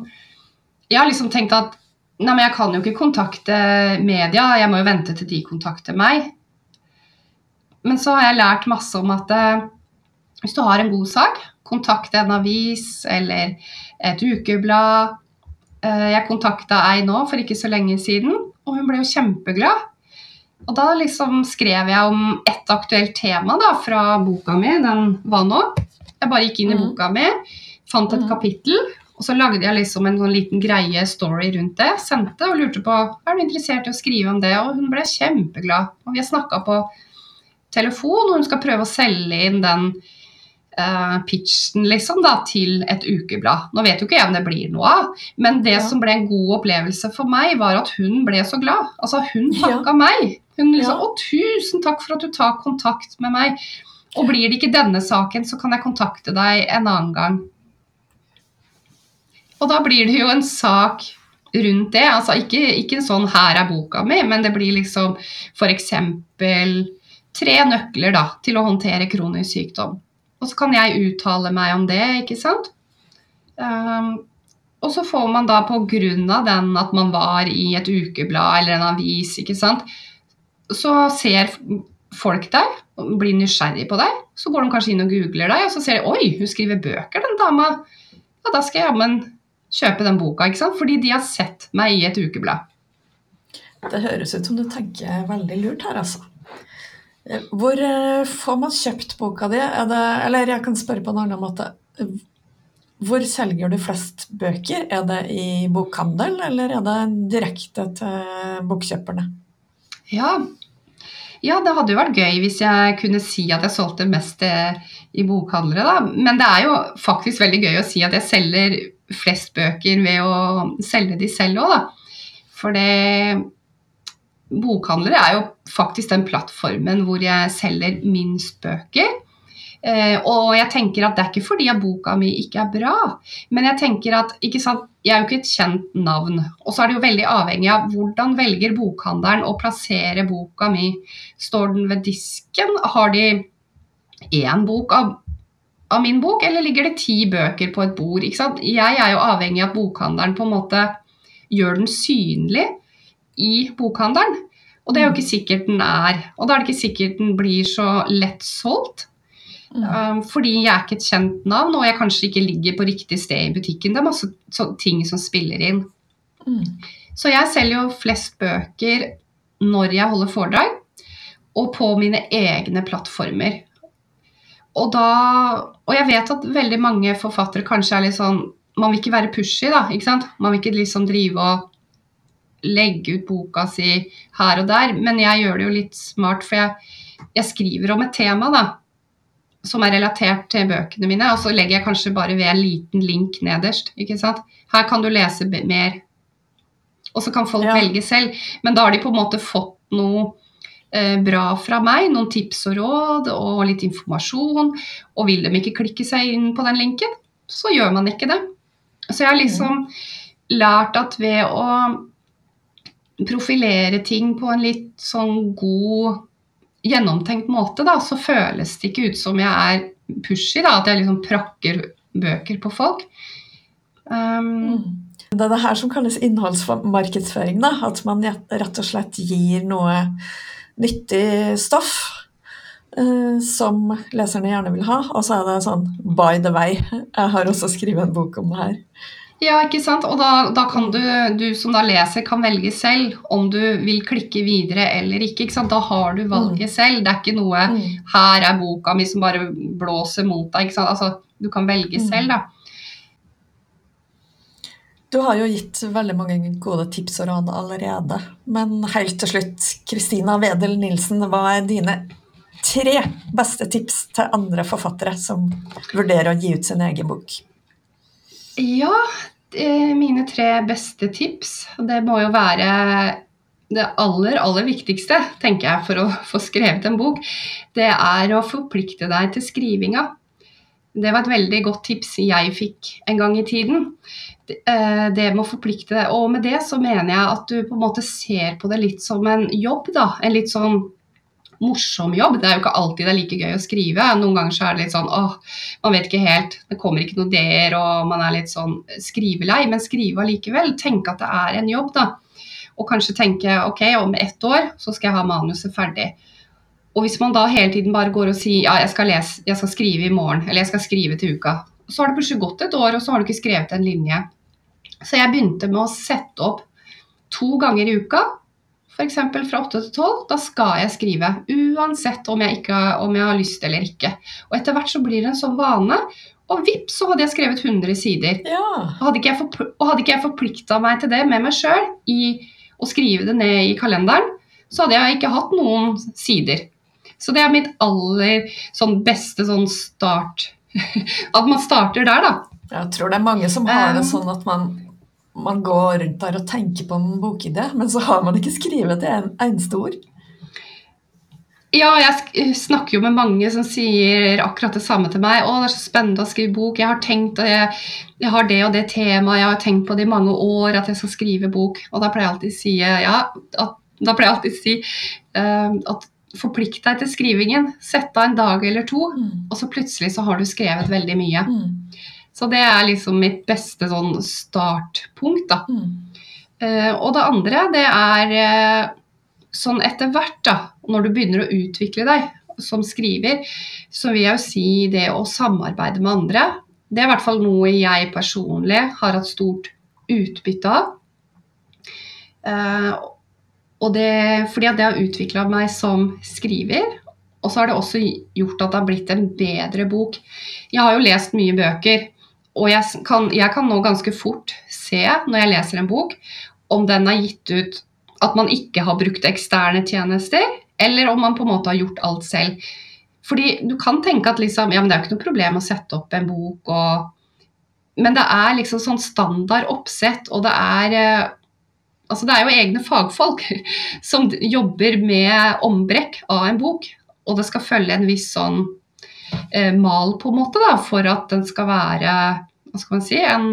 Jeg har liksom tenkt at Nei, men jeg kan jo ikke kontakte media, jeg må jo vente til de kontakter meg. Men så har jeg lært masse om at eh, hvis du har en god sak, kontakt en avis eller et ukeblad. Eh, jeg kontakta ei nå for ikke så lenge siden, og hun ble jo kjempeglad. Og da liksom skrev jeg om ett aktuelt tema da, fra boka mi, den var nå. Jeg bare gikk inn i mm. boka mi, fant et mm. kapittel, og så lagde jeg liksom en sånn liten greie story rundt det. Sendte og lurte på er du interessert i å skrive om det. Og hun ble kjempeglad. Og vi har snakka på telefon, og hun skal prøve å selge inn den uh, pitchen liksom da, til et ukeblad. Nå vet jo ikke jeg om det blir noe av, men det ja. som ble en god opplevelse for meg, var at hun ble så glad. Altså, hun takka ja. meg. Hun liksom. 'Å, tusen takk for at du tar kontakt med meg'. Og blir det ikke denne saken, så kan jeg kontakte deg en annen gang. Og da blir det jo en sak rundt det. Altså ikke, ikke en sånn 'her er boka mi', men det blir liksom f.eks. tre nøkler da, til å håndtere kronisk sykdom. Og så kan jeg uttale meg om det, ikke sant. Um, og så får man da på grunn av den at man var i et ukeblad eller en avis, ikke sant, så ser folk deg blir nysgjerrig på deg. Så går de kanskje inn og googler deg, og så ser de 'oi, hun skriver bøker, den dama'. Ja, da skal jeg jammen kjøpe den boka, ikke sant? fordi de har sett meg i et ukeblad. Det høres ut som du tenker veldig lurt her, altså. Eh, hvor eh, får man kjøpt boka di? Det, eller jeg kan spørre på en annen måte. Hvor selger du flest bøker? Er det i bokhandel, eller er det direkte til bokkjøperne? Ja, Ja, det hadde jo vært gøy hvis jeg kunne si at jeg solgte mest eh, i bokhandlere, da. Men det er jo faktisk veldig gøy å si at jeg selger flest bøker ved å selge de selv òg, da. For det Bokhandlere er jo faktisk den plattformen hvor jeg selger minst bøker. Eh, og jeg tenker at det er ikke fordi at boka mi ikke er bra, men jeg tenker at sant, jeg er jo ikke et kjent navn. Og så er det jo veldig avhengig av hvordan velger bokhandelen å plassere boka mi. Står den ved disken? Har de én bok av, av, min bok, eller ligger det ti bøker på et bord? Jeg er jo avhengig av at bokhandelen på en måte gjør den synlig i bokhandelen. Og det er jo ikke sikkert den er. Og da er det ikke sikkert den blir så lett solgt. Mm. Um, fordi jeg er ikke et kjent navn, og jeg kanskje ikke ligger på riktig sted i butikken. Det er masse ting som spiller inn. Mm. Så jeg selger jo flest bøker når jeg holder foredrag, og på mine egne plattformer. Og, da, og jeg vet at veldig mange forfattere kanskje er litt sånn Man vil ikke være pushy, da. ikke sant? Man vil ikke liksom drive og legge ut boka si her og der, men jeg gjør det jo litt smart, for jeg, jeg skriver om et tema, da som er relatert til bøkene mine. Og så legger jeg kanskje bare ved en liten link nederst. ikke sant? Her kan du lese mer. Og så kan folk ja. velge selv. Men da har de på en måte fått noe eh, bra fra meg. Noen tips og råd og litt informasjon. Og vil de ikke klikke seg inn på den linken, så gjør man ikke det. Så jeg har liksom lært at ved å profilere ting på en litt sånn god gjennomtenkt måte, da, så føles det ikke ut som jeg er pushy, da, at jeg liksom prakker bøker på folk. Um, det er det her som kalles innholdsmarkedsføring. Da. At man rett og slett gir noe nyttig stoff uh, som leserne gjerne vil ha. Og så er det sånn by the way. Jeg har også skrevet en bok om det her. Ja, ikke sant. Og da, da, kan du, du som da leser, kan velge selv om du vil klikke videre eller ikke. ikke sant? Da har du valget mm. selv. Det er ikke noe mm. 'her er boka mi' som bare blåser mot deg. ikke sant? Altså, du kan velge mm. selv, da. Du har jo gitt veldig mange gode tips og råd allerede. Men helt til slutt, Kristina Wedel Nilsen, hva er dine tre beste tips til andre forfattere som vurderer å gi ut sin egen bok? Ja, mine tre beste tips. Det må jo være det aller, aller viktigste, tenker jeg, for å få skrevet en bok. Det er å forplikte deg til skrivinga. Det var et veldig godt tips jeg fikk en gang i tiden. Eh, det med å forplikte deg. Og med det så mener jeg at du på en måte ser på det litt som en jobb, da. En litt sånn morsom jobb. Det er jo ikke alltid det er like gøy å skrive. Noen ganger så er det litt sånn åh, man vet ikke helt, det kommer ikke noen ideer, og man er litt sånn skrivelei. Men skrive allikevel. Tenke at det er en jobb, da. Og kanskje tenke ok, om ett år så skal jeg ha manuset ferdig. Og hvis man da hele tiden bare går og sier ja, jeg skal, lese, jeg skal skrive i morgen, eller jeg skal skrive til uka, så har det plutselig gått et år, og så har du ikke skrevet en linje. Så jeg begynte med å sette opp to ganger i uka f.eks. fra 8 til 12, da skal jeg skrive. Uansett om jeg, ikke, om jeg, har lyst eller ikke. Og etter hvert så blir det en sånn vane. Og vips, så hadde jeg skrevet 100 sider. Ja. Og hadde ikke jeg, jeg forplikta meg til det med meg sjøl, å skrive det ned i kalenderen, så hadde jeg ikke hatt noen sider. Så det er mitt aller sånn beste sånn start At man starter der, da. Jeg tror det er mange som har det sånn at man man går rundt der og tenker på en bokidé, men så har man ikke skrevet en eneste ord. Ja, jeg snakker jo med mange som sier akkurat det samme til meg. 'Å, det er så spennende å skrive bok. Jeg har tenkt, jeg, jeg har det og det temaet, jeg har tenkt på det i mange år at jeg skal skrive bok.' Og da pleier jeg alltid å si ja, at, da pleier jeg alltid å si uh, at forplikt deg til skrivingen. Sett av en dag eller to, mm. og så plutselig så har du skrevet veldig mye. Mm. Så det er liksom mitt beste sånn startpunkt, da. Mm. Uh, og det andre, det er uh, sånn etter hvert, da, når du begynner å utvikle deg som skriver, så vil jeg jo si det å samarbeide med andre. Det er i hvert fall noe jeg personlig har hatt stort utbytte av. Uh, og det, fordi at det har utvikla meg som skriver. Og så har det også gjort at det har blitt en bedre bok. Jeg har jo lest mye bøker, og jeg kan, jeg kan, nå ganske fort se, når jeg leser en bok, om den er gitt ut at man ikke har brukt eksterne tjenester, Eller om man på en måte har gjort alt selv. Fordi du kan tenke at liksom, ja, men det er jo ikke noe problem å sette opp en bok og Men det er liksom sånn standard oppsett, og det er eh, Altså det er jo egne fagfolk som jobber med ombrekk av en bok. Og det skal følge en viss sånn eh, mal, på en måte, da, for at den skal være Hva skal man si? En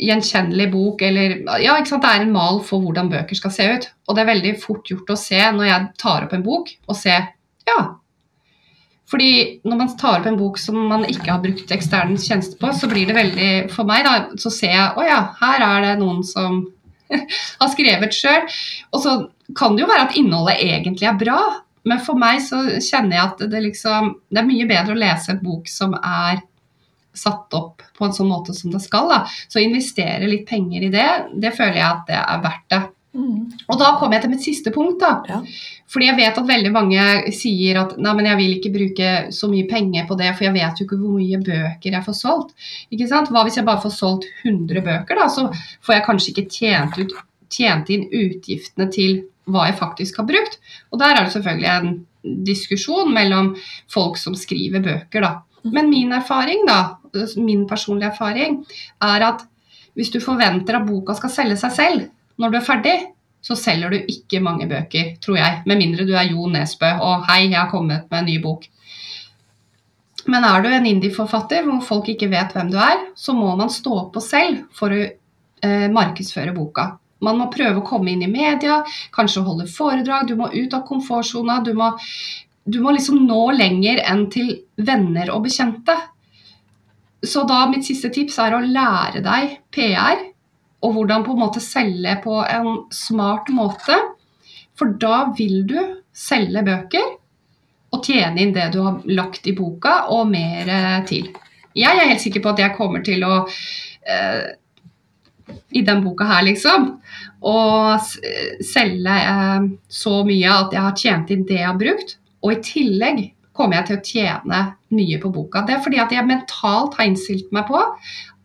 gjenkjennelig bok, eller Ja, ikke sant. Det er en mal for hvordan bøker skal se ut. Og det er veldig fort gjort å se når jeg tar opp en bok, og se Ja, fordi når man tar opp en bok som man ikke har brukt ekstern tjeneste på, så blir det veldig For meg, da, så ser jeg å ja, her er det noen som har skrevet sjøl. Og så kan det jo være at innholdet egentlig er bra, men for meg så kjenner jeg at det liksom Det er mye bedre å lese en bok som er satt opp på en sånn måte som det skal. Da. Så investere litt penger i det, det føler jeg at det er verdt det. Mm. Og da kommer jeg til mitt siste punkt. da. Ja. Fordi jeg vet at veldig mange sier at nei, men jeg vil ikke bruke så mye penger på det, for jeg vet jo ikke hvor mye bøker jeg får solgt. Ikke sant? Hva hvis jeg bare får solgt 100 bøker, da? Så får jeg kanskje ikke tjent, ut, tjent inn utgiftene til hva jeg faktisk har brukt. Og der er det selvfølgelig en diskusjon mellom folk som skriver bøker, da. Mm. Men min erfaring, da, min personlige erfaring, er at hvis du forventer at boka skal selge seg selv, når du er ferdig, så selger du ikke mange bøker, tror jeg. Med mindre du er Jo Nesbø og 'hei, jeg har kommet med en ny bok'. Men er du en indie-forfatter hvor folk ikke vet hvem du er, så må man stå på selv for å eh, markedsføre boka. Man må prøve å komme inn i media, kanskje holde foredrag, du må ut av komfortsona. Du, du må liksom nå lenger enn til venner og bekjente. Så da mitt siste tips er å lære deg PR og hvordan på en måte selge på en smart måte. For da vil du selge bøker og tjene inn det du har lagt i boka, og mer eh, til. Jeg er helt sikker på at jeg kommer til å eh, I den boka her, liksom. Å selge eh, så mye at jeg har tjent inn det jeg har brukt. Og i tillegg kommer jeg til å tjene mye på boka. Det er fordi at jeg mentalt har innstilt meg på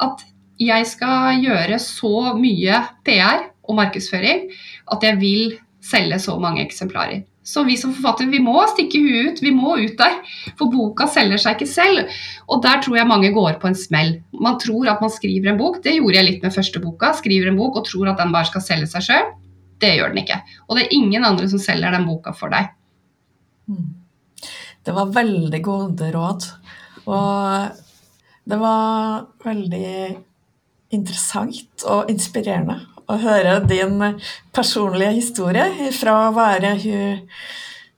at jeg skal gjøre så mye PR og markedsføring at jeg vil selge så mange eksemplarer. Så vi som forfattere vi må stikke huet ut, vi må ut der. For boka selger seg ikke selv. Og der tror jeg mange går på en smell. Man tror at man skriver en bok, det gjorde jeg litt med første boka. Skriver en bok og tror at den bare skal selge seg sjøl. Det gjør den ikke. Og det er ingen andre som selger den boka for deg. Mm. Det var veldig gode råd. Og det var veldig interessant og inspirerende å høre din personlige historie fra å være hun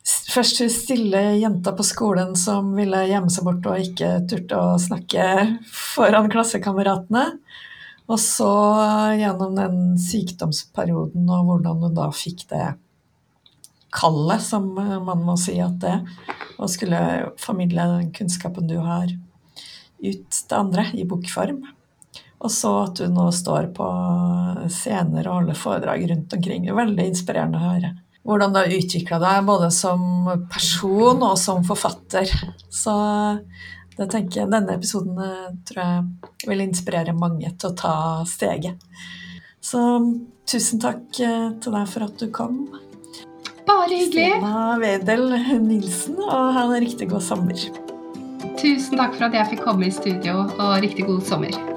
Først hun stille jenta på skolen som ville gjemme seg bort og ikke turte å snakke foran klassekameratene. Og så gjennom den sykdomsperioden og hvordan hun da fikk det kallet, som man må si at det og skulle formidle den kunnskapen du har, ut til andre i bokform. Og så at du nå står på scener og holder foredrag rundt omkring. Det er veldig inspirerende å høre. Hvordan du har utvikla deg både som person og som forfatter. Så det tenker jeg, denne episoden eh, tror jeg vil inspirere mange til å ta steget. Så tusen takk eh, til deg for at du kom. Bare hyggelig. Stina Wedel Nilsen, og ha en riktig god sommer. Tusen takk for at jeg fikk komme i studio, og riktig god sommer.